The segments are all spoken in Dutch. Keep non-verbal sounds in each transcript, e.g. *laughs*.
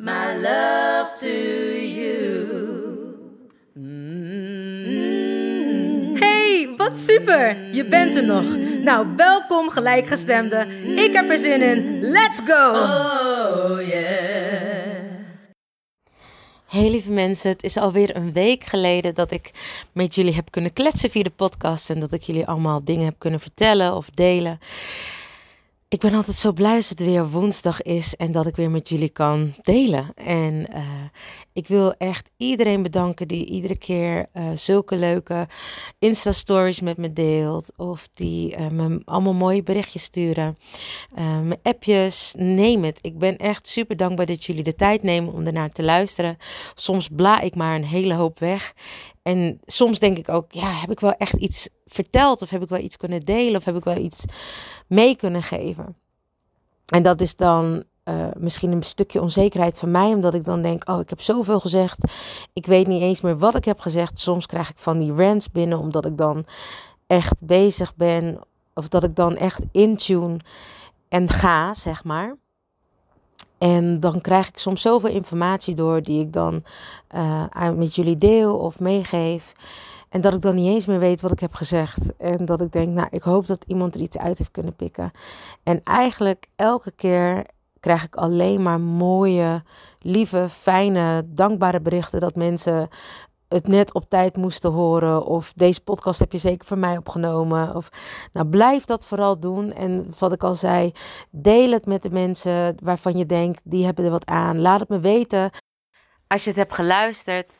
my love to you. Hey, wat super! Je bent er nog. Nou, welkom gelijkgestemde. Ik heb er zin in. Let's go! Oh yeah. Hey lieve mensen, het is alweer een week geleden dat ik met jullie heb kunnen kletsen via de podcast en dat ik jullie allemaal dingen heb kunnen vertellen of delen. Ik ben altijd zo blij als het weer woensdag is en dat ik weer met jullie kan delen. En eh, ik wil echt iedereen bedanken die iedere keer eh, zulke leuke Insta-stories met me deelt. Of die eh, me allemaal mooie berichtjes sturen. Mijn appjes, neem het. Ik ben echt super dankbaar dat jullie de tijd nemen om ernaar te luisteren. Soms bla ik maar een hele hoop weg. En soms denk ik ook, ja, heb ik wel echt iets verteld? Of heb ik wel iets kunnen delen? Of heb ik wel iets mee kunnen geven? En dat is dan eh, misschien een stukje onzekerheid van mij, omdat ik dan denk: Oh, ik heb zoveel gezegd. Ik weet niet eens meer wat ik heb gezegd. Soms krijg ik van die rants binnen, omdat ik dan echt bezig ben, of dat ik dan echt in tune en ga, zeg maar. En dan krijg ik soms zoveel informatie door die ik dan aan- met jullie deel of meegeef. En dat ik dan niet eens meer weet wat ik heb gezegd. En dat ik denk, nou, ik hoop dat iemand er iets uit heeft kunnen pikken. En eigenlijk elke keer krijg ik alleen maar mooie, lieve, fijne, dankbare berichten dat mensen het net op tijd moesten horen. Of deze podcast heb je zeker voor mij opgenomen. Of nou, blijf dat vooral doen. En wat ik al zei, deel het met de mensen waarvan je denkt, die hebben er wat aan. Laat het me weten. Als je het hebt geluisterd,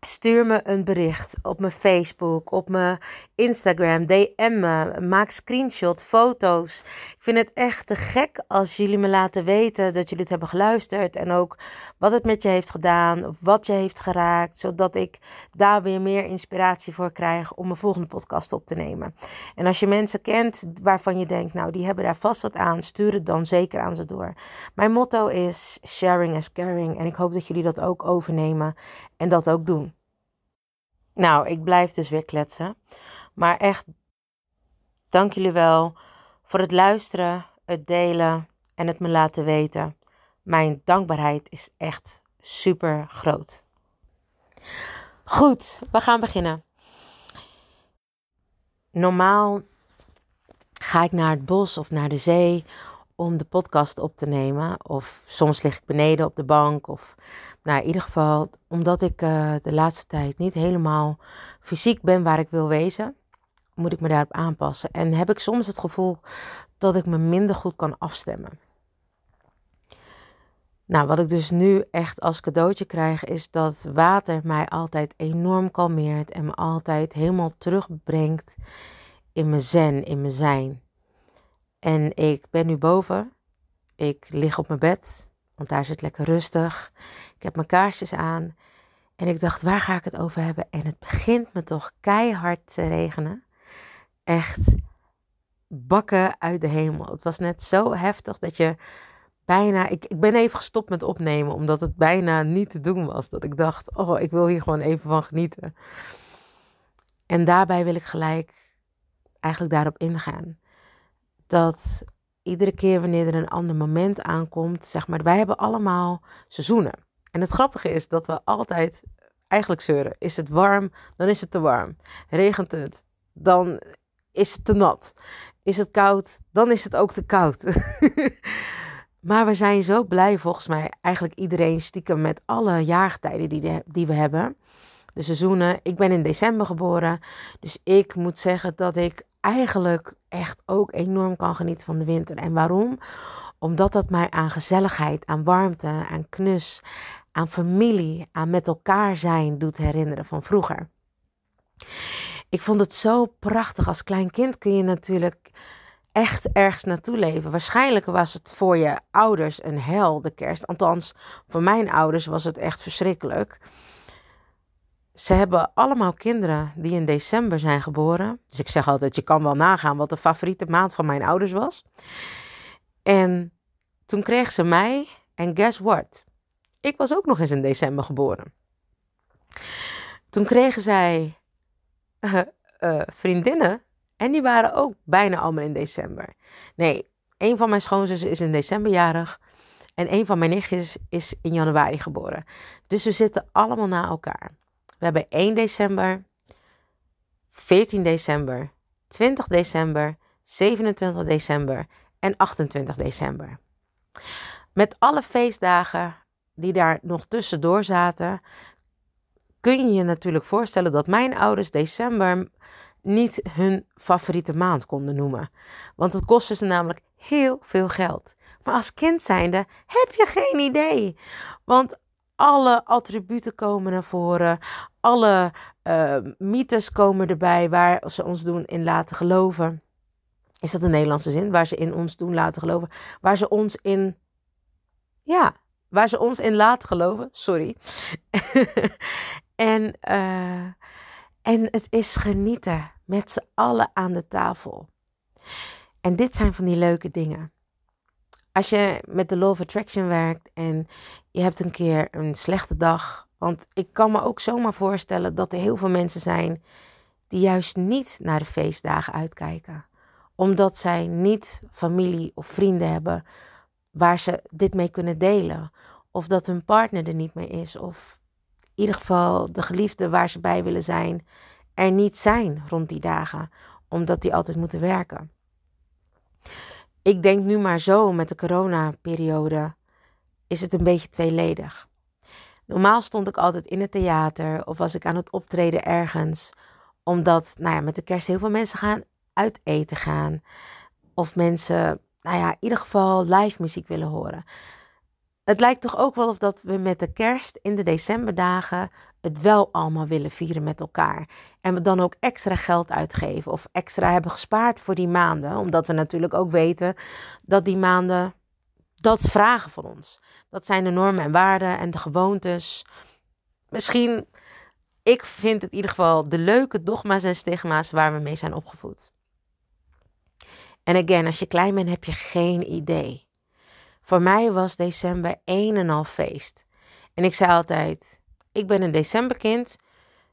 stuur me een bericht op mijn Facebook, op mijn Instagram, DM me, maak screenshot, foto's. Ik vind het echt te gek als jullie me laten weten dat jullie het hebben geluisterd en ook wat het met je heeft gedaan of wat je heeft geraakt, zodat ik daar weer meer inspiratie voor krijg om mijn volgende podcast op te nemen. En als je mensen kent waarvan je denkt, nou die hebben daar vast wat aan, stuur het dan zeker aan ze door. Mijn motto is sharing is caring en ik hoop dat jullie dat ook overnemen en dat ook doen. Nou, ik blijf dus weer kletsen. Maar echt, dank jullie wel voor het luisteren, het delen en het me laten weten. Mijn dankbaarheid is echt super groot. Goed, we gaan beginnen. Normaal ga ik naar het bos of naar de zee om de podcast op te nemen. Of soms lig ik beneden op de bank. Of nou, in ieder geval, omdat ik eh, de laatste tijd niet helemaal fysiek ben waar ik wil wezen, moet ik me daarop aanpassen. En heb ik soms het gevoel dat ik me minder goed kan afstemmen. Nou, wat ik dus nu echt als cadeautje krijg, is dat water mij altijd enorm kalmeert en me altijd helemaal terugbrengt in mijn zen, in mijn zijn. En ik ben nu boven. Ik lig op mijn bed, want daar zit lekker rustig. Ik heb mijn kaarsjes aan. En ik dacht, waar ga ik het over hebben? En het begint me toch keihard te regenen. Echt bakken uit de hemel. Het was net zo heftig dat je bijna... Ik, ik ben even gestopt met opnemen, omdat het bijna niet te doen was. Dat ik dacht, oh, ik wil hier gewoon even van genieten. En daarbij wil ik gelijk eigenlijk daarop ingaan. Dat iedere keer wanneer er een ander moment aankomt, zeg maar, wij hebben allemaal seizoenen. En het grappige is dat we altijd eigenlijk zeuren. Is het warm, dan is het te warm. Regent het, dan is het te nat. Is het koud, dan is het ook te koud. *laughs* maar we zijn zo blij, volgens mij, eigenlijk iedereen stiekem met alle jaargetijden die, die we hebben. de seizoenen. Ik ben in december geboren. Dus ik moet zeggen dat ik eigenlijk echt ook enorm kan genieten van de winter. En waarom? Omdat dat mij aan gezelligheid, aan warmte, aan knus, aan familie, aan met elkaar zijn doet herinneren van vroeger. Ik vond het zo prachtig. Als klein kind kun je natuurlijk echt ergens naartoe leven. Waarschijnlijk was het voor je ouders een hel, de kerst. Althans, voor mijn ouders was het echt verschrikkelijk. Ze hebben allemaal kinderen die in december zijn geboren. Dus ik zeg altijd, je kan wel nagaan wat de favoriete maand van mijn ouders was. En toen kreeg ze mij en guess what? Ik was ook nog eens in december geboren. Toen kregen zij uh, uh, vriendinnen en die waren ook bijna allemaal in december. Nee, een van mijn schoonzussen is in december jarig. En een van mijn nichtjes is in januari geboren. Dus we zitten allemaal na elkaar. We hebben 1 december, 14 december, 20 december, 27 december en 28 december. Met alle feestdagen die daar nog tussendoor zaten, kun je je natuurlijk voorstellen dat mijn ouders december niet hun favoriete maand konden noemen. Want het kostte ze namelijk heel veel geld. Maar als kind zijnde heb je geen idee. Want alle attributen komen naar voren. Alle uh, mythes komen erbij waar ze ons doen in laten geloven. Is dat een Nederlandse zin? Waar ze in ons doen laten geloven. Waar ze ons in. Ja, waar ze ons in laten geloven. Sorry. *laughs* en, uh, en het is genieten met z'n allen aan de tafel. En dit zijn van die leuke dingen. Als je met de Law of Attraction werkt en je hebt een keer een slechte dag. Want ik kan me ook zomaar voorstellen dat er heel veel mensen zijn die juist niet naar de feestdagen uitkijken. Omdat zij niet familie of vrienden hebben waar ze dit mee kunnen delen. Of dat hun partner er niet mee is. Of in ieder geval de geliefde waar ze bij willen zijn er niet zijn rond die dagen, omdat die altijd moeten werken. Ik denk nu maar zo met de coronaperiode is het een beetje tweeledig. Normaal stond ik altijd in het theater of was ik aan het optreden ergens, omdat nou ja, met de kerst heel veel mensen gaan uit eten gaan. Of mensen, nou ja, in ieder geval live muziek willen horen. Het lijkt toch ook wel of dat we met de kerst in de decemberdagen het wel allemaal willen vieren met elkaar. En we dan ook extra geld uitgeven of extra hebben gespaard voor die maanden. Omdat we natuurlijk ook weten dat die maanden dat vragen van ons. Dat zijn de normen en waarden en de gewoontes. Misschien, ik vind het in ieder geval de leuke dogma's en stigma's waar we mee zijn opgevoed. En again, als je klein bent heb je geen idee. Voor mij was december een en al feest. En ik zei altijd, ik ben een decemberkind.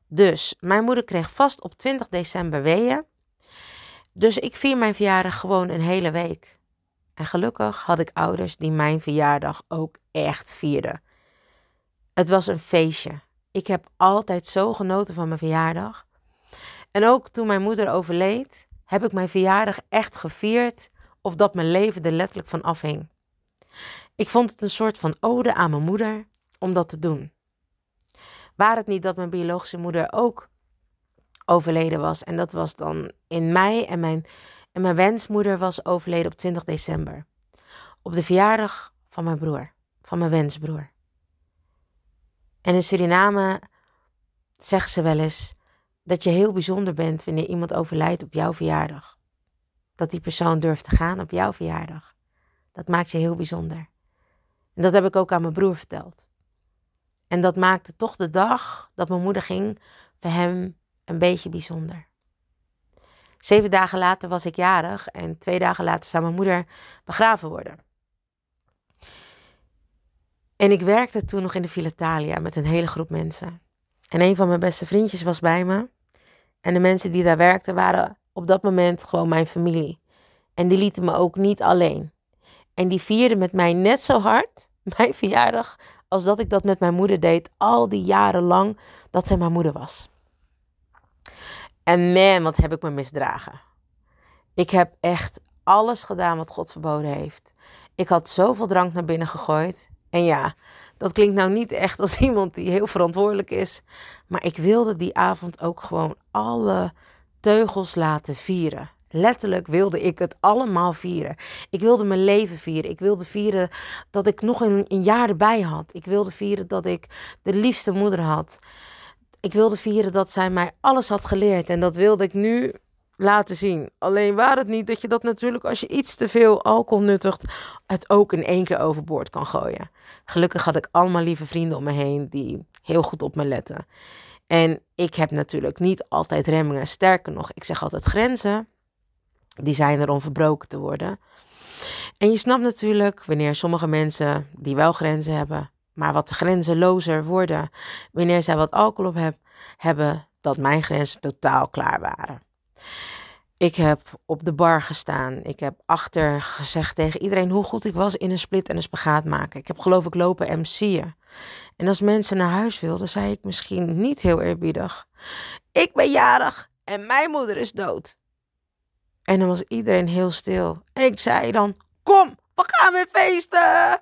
Dus mijn moeder kreeg vast op 20 december weeën. Dus ik vier mijn verjaardag gewoon een hele week. En gelukkig had ik ouders die mijn verjaardag ook echt vierden. Het was een feestje. Ik heb altijd zo genoten van mijn verjaardag. En ook toen mijn moeder overleed, heb ik mijn verjaardag echt gevierd of dat mijn leven er letterlijk van afhing. Ik vond het een soort van ode aan mijn moeder om dat te doen. Waar het niet dat mijn biologische moeder ook overleden was. En dat was dan in mei. En mijn, en mijn wensmoeder was overleden op 20 december. Op de verjaardag van mijn broer. Van mijn wensbroer. En in Suriname zeggen ze wel eens dat je heel bijzonder bent wanneer iemand overlijdt op jouw verjaardag. Dat die persoon durft te gaan op jouw verjaardag. Dat maakt je heel bijzonder. En dat heb ik ook aan mijn broer verteld. En dat maakte toch de dag dat mijn moeder ging voor hem een beetje bijzonder. Zeven dagen later was ik jarig en twee dagen later zou mijn moeder begraven worden. En ik werkte toen nog in de Filatalia met een hele groep mensen. En een van mijn beste vriendjes was bij me. En de mensen die daar werkten waren op dat moment gewoon mijn familie. En die lieten me ook niet alleen. En die vierden met mij net zo hard *laughs* mijn verjaardag als dat ik dat met mijn moeder deed al die jaren lang dat zij mijn moeder was. En man, wat heb ik me misdragen. Ik heb echt alles gedaan wat God verboden heeft. Ik had zoveel drank naar binnen gegooid. En ja, dat klinkt nou niet echt als *laughs* iemand die heel verantwoordelijk is. Maar ik wilde die avond ook gewoon alle teugels laten vieren. Letterlijk wilde ik het allemaal vieren. Ik wilde mijn leven vieren. Ik wilde vieren dat ik nog een, een jaar erbij had. Ik wilde vieren dat ik de liefste moeder had. Ik wilde vieren dat zij mij alles had geleerd. En dat wilde ik nu laten zien. Alleen waar het niet dat je dat natuurlijk als je iets te veel alcohol nuttigt, het ook in één keer overboord kan gooien. Gelukkig had ik allemaal lieve vrienden om me heen die heel goed op me letten. En ik heb natuurlijk niet altijd remmingen. Sterker nog, ik zeg altijd grenzen. Die zijn er om verbroken te worden. En je snapt natuurlijk wanneer sommige mensen die wel grenzen hebben, maar wat grenzelozer worden, wanneer zij wat alcohol op heb, hebben, dat mijn grenzen totaal klaar waren. Ik heb op de bar gestaan. Ik heb achter gezegd tegen iedereen hoe goed ik was in een split en een spagaat maken. Ik heb geloof ik lopen MC'en. En als mensen naar huis wilden, zei ik misschien niet heel eerbiedig. Ik ben jarig en mijn moeder is dood. En dan was iedereen heel stil. En ik zei dan, kom, we gaan weer feesten.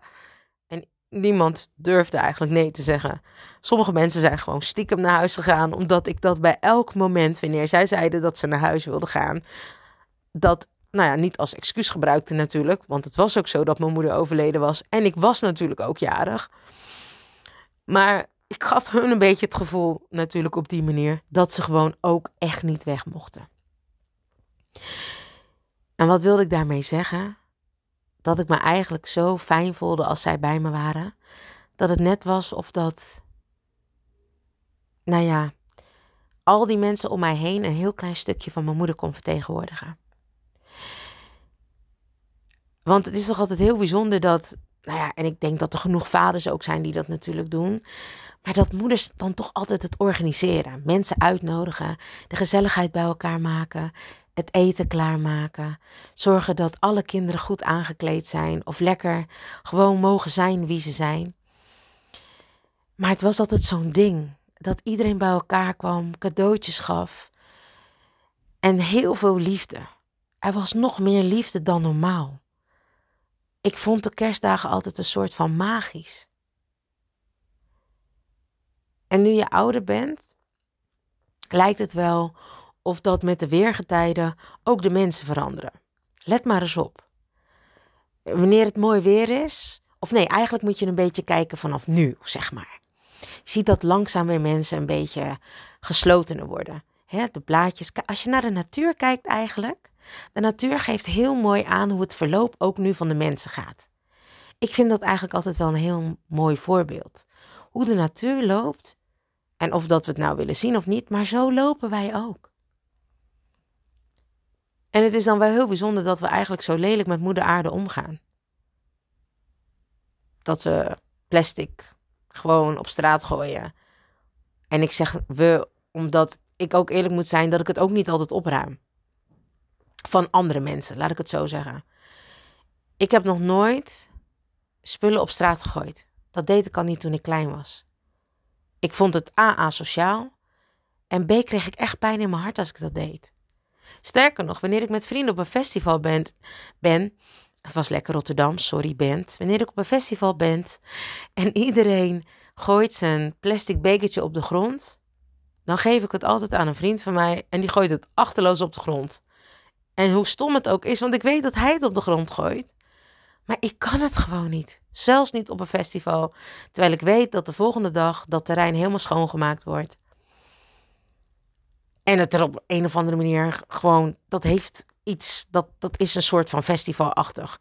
En niemand durfde eigenlijk nee te zeggen. Sommige mensen zijn gewoon stiekem naar huis gegaan, omdat ik dat bij elk moment, wanneer zij zeiden dat ze naar huis wilden gaan, dat, nou ja, niet als excuus gebruikte natuurlijk, want het was ook zo dat mijn moeder overleden was en ik was natuurlijk ook jarig. Maar ik gaf hun een beetje het gevoel, natuurlijk op die manier, dat ze gewoon ook echt niet weg mochten. En wat wilde ik daarmee zeggen? Dat ik me eigenlijk zo fijn voelde als zij bij me waren. Dat het net was of dat, nou ja, al die mensen om mij heen een heel klein stukje van mijn moeder kon vertegenwoordigen. Want het is toch altijd heel bijzonder dat, nou ja, en ik denk dat er genoeg vaders ook zijn die dat natuurlijk doen. Maar dat moeders dan toch altijd het organiseren. Mensen uitnodigen, de gezelligheid bij elkaar maken, het eten klaarmaken. Zorgen dat alle kinderen goed aangekleed zijn of lekker gewoon mogen zijn wie ze zijn. Maar het was altijd zo'n ding dat iedereen bij elkaar kwam, cadeautjes gaf en heel veel liefde. Er was nog meer liefde dan normaal. Ik vond de kerstdagen altijd een soort van magisch. En nu je ouder bent, lijkt het wel of dat met de weergetijden ook de mensen veranderen. Let maar eens op. Wanneer het mooi weer is, of nee, eigenlijk moet je een beetje kijken vanaf nu, zeg maar. Je ziet dat langzaam weer mensen een beetje geslotener worden. de blaadjes. Als je naar de natuur kijkt eigenlijk, de natuur geeft heel mooi aan hoe het verloop ook nu van de mensen gaat. Ik vind dat eigenlijk altijd wel een heel mooi voorbeeld. Hoe de natuur loopt en of dat we het nou willen zien of niet, maar zo lopen wij ook. En het is dan wel heel bijzonder dat we eigenlijk zo lelijk met moeder aarde omgaan. Dat we plastic gewoon op straat gooien. En ik zeg we, omdat ik ook eerlijk moet zijn dat ik het ook niet altijd opruim. Van andere mensen, laat ik het zo zeggen. Ik heb nog nooit spullen op straat gegooid. Dat deed ik al niet toen ik klein was. Ik vond het A, asociaal. En B, kreeg ik echt pijn in mijn hart als ik dat deed. Sterker nog, wanneer ik met vrienden op een festival ben, ben het was lekker Rotterdam, sorry bent. Wanneer ik op een festival ben en iedereen gooit zijn plastic bekertje op de grond, dan geef ik het altijd aan een vriend van mij en die gooit het achterloos op de grond. En hoe stom het ook is, want ik weet dat hij het op de grond gooit. Maar ik kan het gewoon niet. Zelfs niet op een festival. Terwijl ik weet dat de volgende dag dat terrein helemaal schoongemaakt wordt. En het er op een of andere manier gewoon, dat heeft iets, dat, dat is een soort van festivalachtig.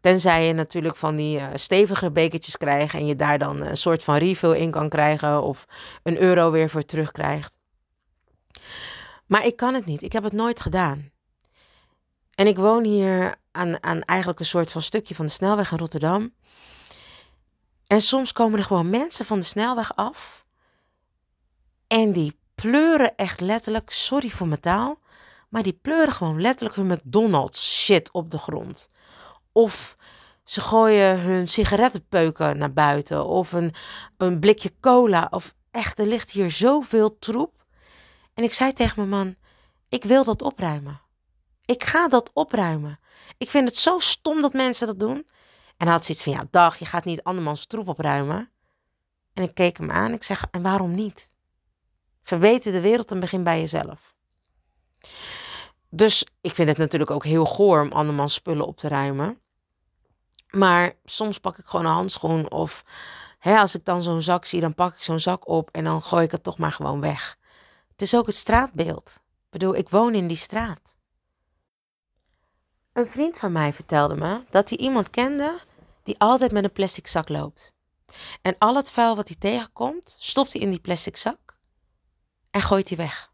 Tenzij je natuurlijk van die uh, stevige bekertjes krijgt en je daar dan een soort van refill in kan krijgen of een euro weer voor terugkrijgt. Maar ik kan het niet. Ik heb het nooit gedaan. En ik woon hier aan, aan eigenlijk een soort van stukje van de snelweg in Rotterdam. En soms komen er gewoon mensen van de snelweg af. En die pleuren echt letterlijk, sorry voor mijn taal, maar die pleuren gewoon letterlijk hun McDonald's shit op de grond. Of ze gooien hun sigarettenpeuken naar buiten. Of een, een blikje cola. Of echt, er ligt hier zoveel troep. En ik zei tegen mijn man, ik wil dat opruimen. Ik ga dat opruimen. Ik vind het zo stom dat mensen dat doen. En hij had zoiets van, ja, dag, je gaat niet andermans troep opruimen. En ik keek hem aan. Ik zeg, en waarom niet? Verbeter de wereld en begin bij jezelf. Dus ik vind het natuurlijk ook heel goor om andermans spullen op te ruimen. Maar soms pak ik gewoon een handschoen of hè, als ik dan zo'n zak zie, dan pak ik zo'n zak op en dan gooi ik het toch maar gewoon weg. Het is ook het straatbeeld. Ik bedoel, ik woon in die straat. Een vriend van mij vertelde me dat hij iemand kende die altijd met een plastic zak loopt. En al het vuil wat hij tegenkomt, stopt hij in die plastic zak en gooit hij weg.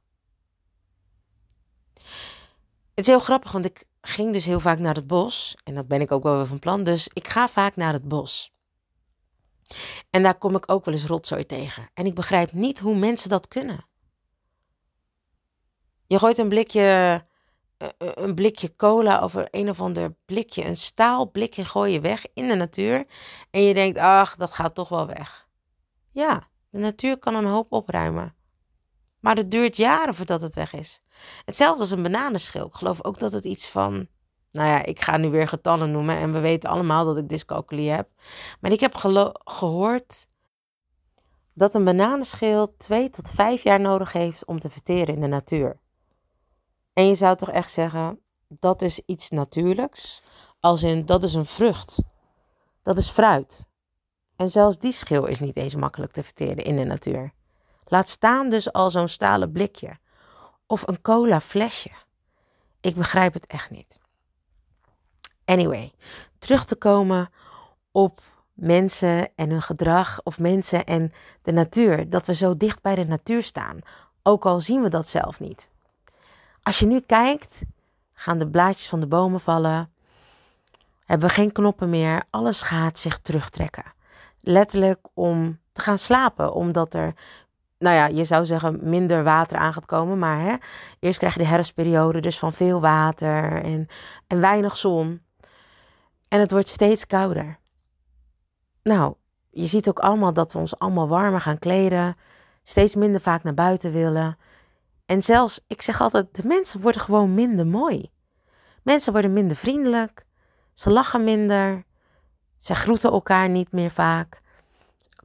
Het is heel grappig, want ik ging dus heel vaak naar het bos. En dat ben ik ook wel weer van plan. Dus ik ga vaak naar het bos. En daar kom ik ook wel eens rotzooi tegen. En ik begrijp niet hoe mensen dat kunnen. Je gooit een blikje, eh, eh, een blikje cola of een of ander blikje, een staal blikje gooi je weg in de natuur. En je denkt, ach, dat gaat toch wel weg. Ja, de natuur kan een hoop opruimen. Maar het duurt jaren voordat het weg is. Hetzelfde als een bananenschil. Ik geloof ook dat het iets van. Nou ja, ik ga nu weer getallen noemen. En we weten allemaal dat ik dyscalculie heb. Maar ik heb gehoord dat een bananenschil twee tot vijf jaar nodig heeft om te verteren in de natuur. En je zou toch echt zeggen, dat is iets natuurlijks. Als in, dat is een vrucht. Dat is fruit. En zelfs die schil is niet eens makkelijk te verteren in de natuur. Laat staan dus al zo'n stalen blikje. Of een cola flesje. Ik begrijp het echt niet. Anyway, terug te komen op mensen en hun gedrag, of mensen en de natuur. Dat we zo dicht bij de natuur staan, ook al zien we dat zelf niet. Als je nu kijkt, gaan de blaadjes van de bomen vallen, hebben we geen knoppen meer, alles gaat zich terugtrekken. Letterlijk om te gaan slapen, omdat er nou ja, je zou zeggen minder water aan gaat komen. Maar hè, eerst krijg je de herfstperiode, dus van veel water en, en weinig zon. En het wordt steeds kouder. Nou, je ziet ook allemaal dat we ons allemaal warmer gaan kleden. Steeds minder vaak naar buiten willen. En zelfs, ik zeg altijd, de mensen worden gewoon minder mooi. Mensen worden minder vriendelijk. Ze lachen minder. Ze groeten elkaar niet meer vaak.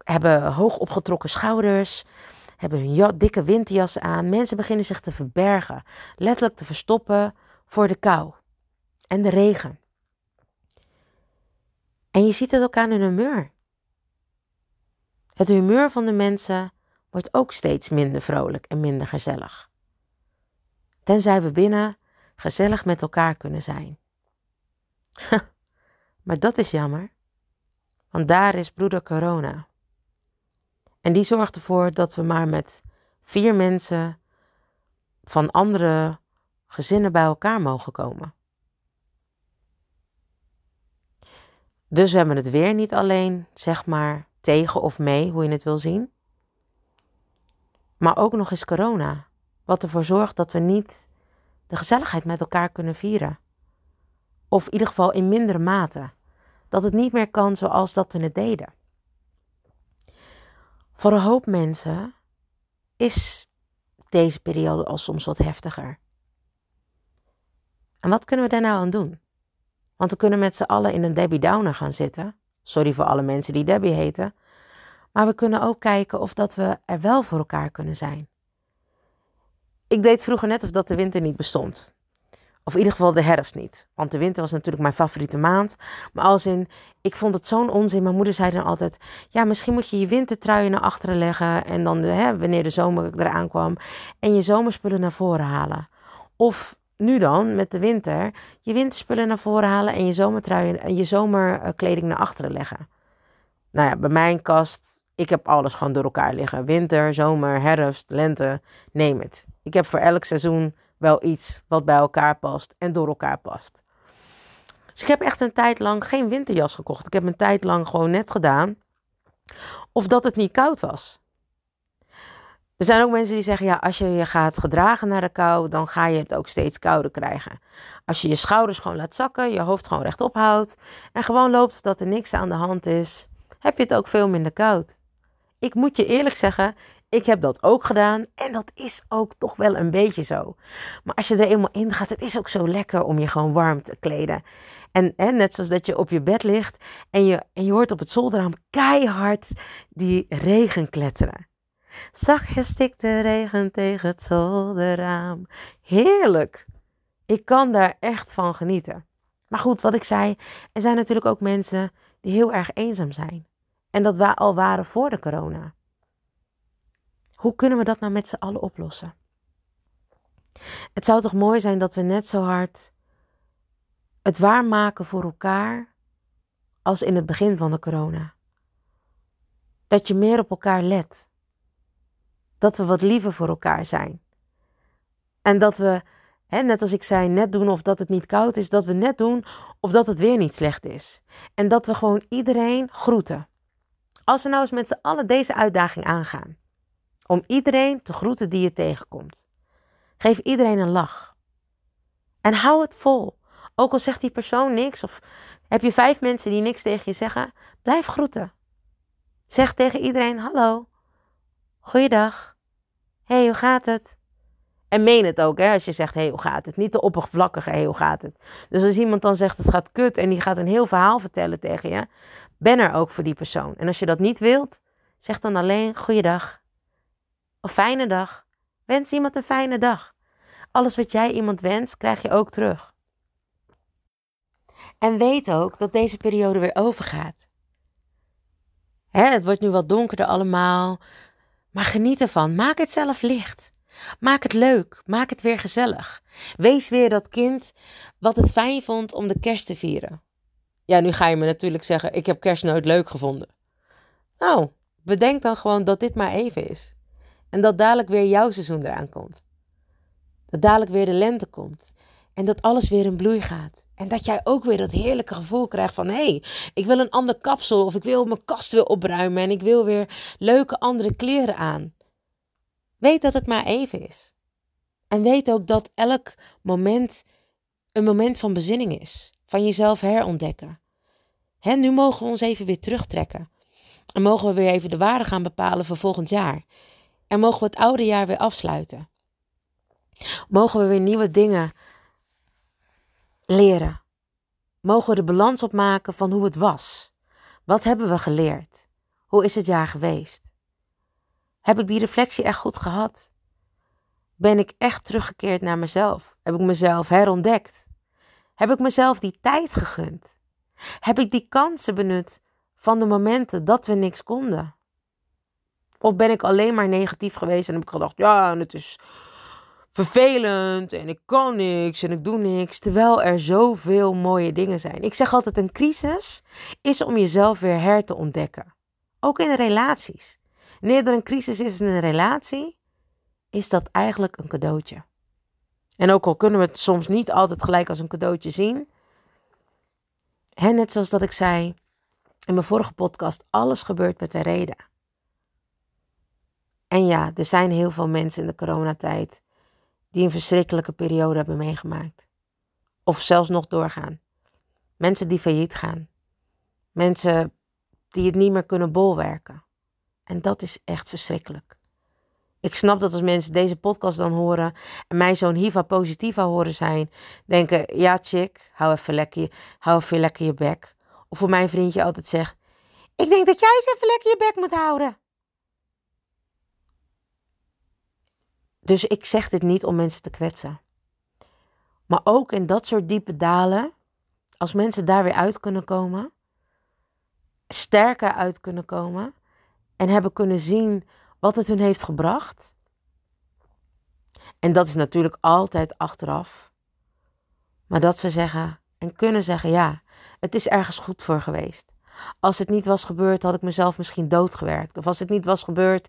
Hebben hoog opgetrokken schouders hebben hun dikke winterjassen aan. Mensen beginnen zich te verbergen, letterlijk te verstoppen voor de kou en de regen. En je ziet het ook aan hun humeur. Het humeur van de mensen wordt ook steeds minder vrolijk en minder gezellig. Tenzij we binnen gezellig met elkaar kunnen zijn. *laughs* maar dat is jammer, want daar is broeder corona. En die zorgt ervoor dat we maar met vier mensen van andere gezinnen bij elkaar mogen komen. Dus we hebben het weer niet alleen, zeg maar, tegen of mee, hoe je het wil zien. Maar ook nog eens corona, wat ervoor zorgt dat we niet de gezelligheid met elkaar kunnen vieren. Of in ieder geval in mindere mate. Dat het niet meer kan zoals dat we het deden. Voor een hoop mensen is deze periode al soms wat heftiger. En wat kunnen we daar nou aan doen? Want we kunnen met z'n allen in een Debbie Downer gaan zitten. Sorry voor alle mensen die Debbie heten. Maar we kunnen ook kijken of dat we er wel voor elkaar kunnen zijn. Ik deed vroeger net of dat de winter niet bestond. Of in ieder geval de herfst niet. Want de winter was natuurlijk mijn favoriete maand. Maar als in, ik vond het zo'n onzin. Mijn moeder zei dan altijd, ja, misschien moet je je wintertruien naar achteren leggen. En dan, hè, wanneer de zomer eraan kwam, en je zomerspullen naar voren halen. Of nu dan, met de winter, je winterspullen naar voren halen en je zomertruien en je zomerkleding naar achteren leggen. Nou ja, bij mijn kast, ik heb alles gewoon door elkaar liggen. Winter, zomer, herfst, lente, neem het. Ik heb voor elk seizoen wel iets wat bij elkaar past en door elkaar past. Dus ik heb echt een tijd lang geen winterjas gekocht. Ik heb een tijd lang gewoon net gedaan of dat het niet koud was. Er zijn ook mensen die zeggen, ja, als je je gaat gedragen naar de kou, dan ga je het ook steeds kouder krijgen. Als je je schouders gewoon laat zakken, je hoofd gewoon rechtop houdt en gewoon loopt dat er niks aan de hand is, heb je het ook veel minder koud. Ik moet je eerlijk zeggen, Ik heb dat ook gedaan en dat is ook toch wel een beetje zo. Maar als je er eenmaal in gaat, het is ook zo lekker om je gewoon warm te kleden. En, en net zoals dat je op je bed ligt en je, en je hoort op het zolderraam keihard die regen kletteren. Zachtjes stikt de regen tegen het zolderraam. Heerlijk. Ik kan daar echt van genieten. Maar goed, wat ik zei, er zijn natuurlijk ook mensen die heel erg eenzaam zijn. En dat we al waren voor de corona. Hoe kunnen we dat nou met z'n allen oplossen? Het zou toch mooi zijn dat we net zo hard het waarmaken voor elkaar als in het begin van de corona. Dat je meer op elkaar let. Dat we wat liever voor elkaar zijn. En dat we, hè, net als ik zei, net doen of dat het niet koud is, dat we net doen of dat het weer niet slecht is. En dat we gewoon iedereen groeten. Als we nou eens met z'n allen deze uitdaging aangaan. Om iedereen te groeten die je tegenkomt. Geef iedereen een lach. En hou het vol. Ook al zegt die persoon niks of heb je vijf mensen die niks tegen je zeggen, blijf groeten. Zeg tegen iedereen hallo, goeiedag, hey hoe gaat het? En meen het ook, hè, als je zegt, hey, hoe gaat het? Niet de oppervlakkige, hey, hoe gaat het? Dus als iemand dan zegt, het gaat kut en die gaat een heel verhaal vertellen tegen je, ben er ook voor die persoon. En als je dat niet wilt, zeg dan alleen, goeiedag. Of fijne dag. Wens iemand een fijne dag. Alles wat jij iemand wenst, krijg je ook terug. En weet ook dat deze periode weer overgaat. Hè, het wordt nu wat donkerder allemaal, maar geniet ervan. Maak het zelf licht. Maak het leuk. Maak het weer gezellig. Wees weer dat kind wat het fijn vond om de kerst te vieren. Ja, nu ga je me natuurlijk zeggen: ik heb kerst nooit leuk gevonden. Nou, bedenk dan gewoon dat dit maar even is. En dat dadelijk weer jouw seizoen eraan komt. Dat dadelijk weer de lente komt. En dat alles weer in bloei gaat. En dat jij ook weer dat heerlijke gevoel krijgt van... hé, hey, ik wil een ander kapsel of ik wil mijn kast weer opruimen... en ik wil weer leuke andere kleren aan. Weet dat het maar even is. En weet ook dat elk moment een moment van bezinning is. Van jezelf herontdekken. Hè, nu mogen we ons even weer terugtrekken. En mogen we weer even de waarde gaan bepalen voor volgend jaar. En mogen we het oude jaar weer afsluiten. Mogen we weer nieuwe dingen leren? Mogen we de balans opmaken van hoe het was? Wat hebben we geleerd? Hoe is het jaar geweest? Heb ik die reflectie echt goed gehad? Ben ik echt teruggekeerd naar mezelf? Heb ik mezelf herontdekt? Heb ik mezelf die tijd gegund? Heb ik die kansen benut van de momenten dat we niks konden? Of ben ik alleen maar negatief geweest en heb ik gedacht, ja, het is vervelend en ik kan niks en ik doe niks. Terwijl er zoveel mooie dingen zijn. Ik zeg altijd, een crisis is om jezelf weer her te ontdekken. Ook in relaties. Wanneer er een crisis is in een relatie, is dat eigenlijk een cadeautje. En ook al kunnen we het soms niet altijd gelijk als een cadeautje zien. Hè, net zoals dat ik zei in mijn vorige podcast, alles gebeurt met een reden. En ja, er zijn heel veel mensen in de coronatijd die een verschrikkelijke periode hebben meegemaakt. Of zelfs nog doorgaan. Mensen die failliet gaan. Mensen die het niet meer kunnen bolwerken. En dat is echt verschrikkelijk. Ik snap dat als mensen deze podcast dan horen en mij zo'n hiva positiva horen zijn, denken, ja chick, hou even lekker, hou even lekker je bek. Of voor mijn vriendje altijd zegt, ik denk dat jij eens even lekker je bek moet houden. Dus ik zeg dit niet om mensen te kwetsen. Maar ook in dat soort diepe dalen, als mensen daar weer uit kunnen komen, sterker uit kunnen komen en hebben kunnen zien wat het hun heeft gebracht. En dat is natuurlijk altijd achteraf. Maar dat ze zeggen en kunnen zeggen: ja, het is ergens goed voor geweest. Als het niet was gebeurd, had ik mezelf misschien doodgewerkt. Of als het niet was gebeurd,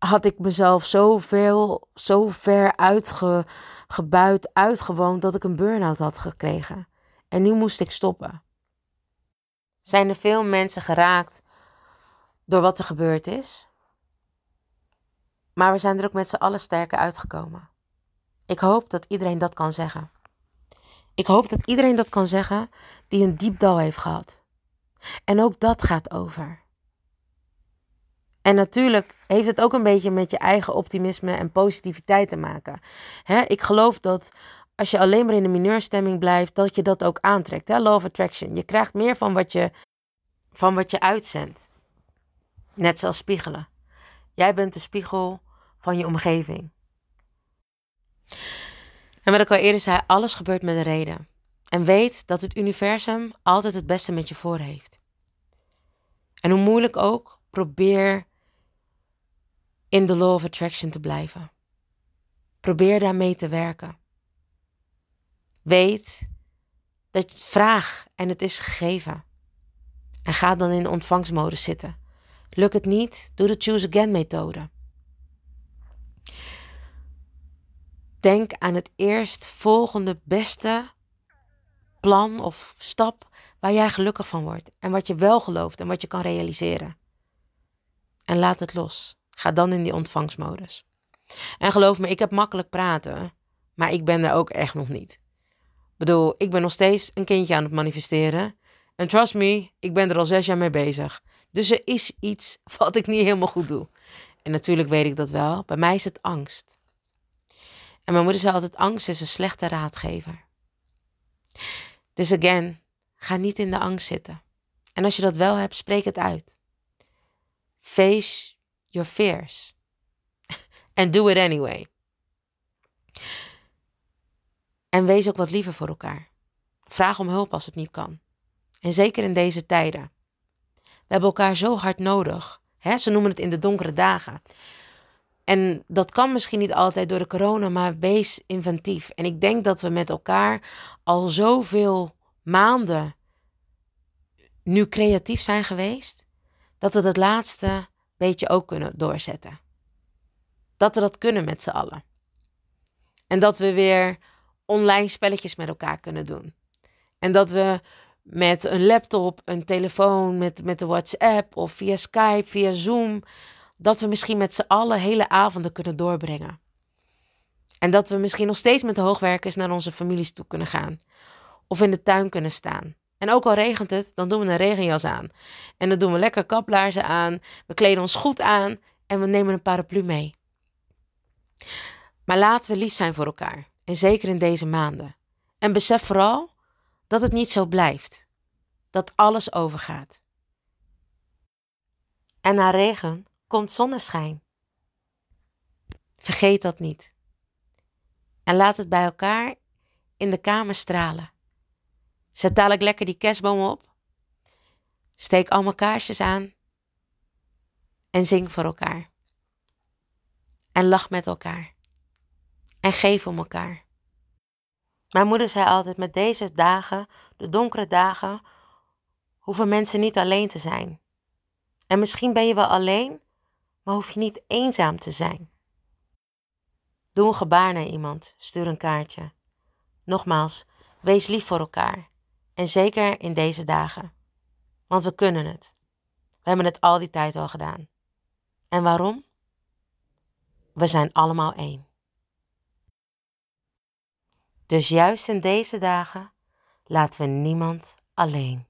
had ik mezelf zoveel, zo ver uitgebuit, uitgewoond dat ik een burn-out had gekregen. En nu moest ik stoppen. Zijn er veel mensen geraakt door wat er gebeurd is? Maar we zijn er ook met z'n allen sterker uitgekomen. Ik hoop dat iedereen dat kan zeggen. Ik hoop dat iedereen dat kan zeggen die een diep dal heeft gehad. En ook dat gaat over. En natuurlijk heeft het ook een beetje met je eigen optimisme en positiviteit te maken. Hè, ik geloof dat als je alleen maar in de mineurstemming blijft, dat je dat ook aantrekt. Hè? Law of attraction. Je krijgt meer van wat je, van wat je uitzendt. Net zoals spiegelen. Jij bent de spiegel van je omgeving. En wat ik al eerder zei, alles gebeurt met een reden. En weet dat het universum altijd het beste met je voor heeft. En hoe moeilijk ook, probeer in de law of attraction te blijven. Probeer daarmee te werken. Weet dat je het vraag en het is gegeven. En ga dan in ontvangstmodus zitten. Lukt het niet, doe de choose again methode. Denk aan het eerstvolgende beste plan of stap waar jij gelukkig van wordt. En wat je wel gelooft en wat je kan realiseren. En laat het los. Ga dan in die ontvangstmodus. En geloof me, ik heb makkelijk praten, maar ik ben er ook echt nog niet. Ik bedoel, ik ben nog steeds een kindje aan het manifesteren. En trust me, ik ben er al zes jaar mee bezig. Dus er is iets *laughs* wat ik niet helemaal goed doe. En natuurlijk weet ik dat wel. Bij mij is het angst. En mijn moeder zei altijd: angst is een slechte raadgever. Dus again, ga niet in de angst zitten. En als je dat wel hebt, spreek het uit. Face your fears. *laughs* And do it anyway. En wees ook wat liever voor elkaar. Vraag om hulp als het niet kan. En zeker in deze tijden. We hebben elkaar zo hard nodig. Hè? Ze noemen het in de donkere dagen. En dat kan misschien niet altijd door de corona, maar wees inventief. En ik denk dat we met elkaar al zoveel maanden nu creatief zijn geweest, dat we dat laatste beetje ook kunnen doorzetten. Dat we dat kunnen met z'n allen. En dat we weer online spelletjes met elkaar kunnen doen. En dat we met een laptop, een telefoon, met, met de WhatsApp of via Skype, via Zoom, dat we misschien met z'n allen hele avonden kunnen doorbrengen. En dat we misschien nog steeds met de hoogwerkers naar onze families toe kunnen gaan. Of in de tuin kunnen staan. En ook al regent het, dan doen we een regenjas aan. En dan doen we lekker kaplaarzen aan. We kleden ons goed aan en we nemen een paraplu mee. Maar laten we lief zijn voor elkaar. En zeker in deze maanden. En besef vooral dat het niet zo blijft. Dat alles overgaat. En na regen komt zonneschijn. Vergeet dat niet. En laat het bij elkaar in de kamer stralen. Zet dadelijk lekker die kerstboom op. Steek allemaal kaarsjes aan. En zing voor elkaar. En lach met elkaar. En geef om elkaar. Mijn moeder zei altijd: met deze dagen, de donkere dagen, hoeven mensen niet alleen te zijn. En misschien ben je wel alleen, maar hoef je niet eenzaam te zijn. Doe een gebaar naar iemand, stuur een kaartje. Nogmaals, wees lief voor elkaar. En zeker in deze dagen. Want we kunnen het. We hebben het al die tijd al gedaan. En waarom? We zijn allemaal één. Dus juist in deze dagen laten we niemand alleen.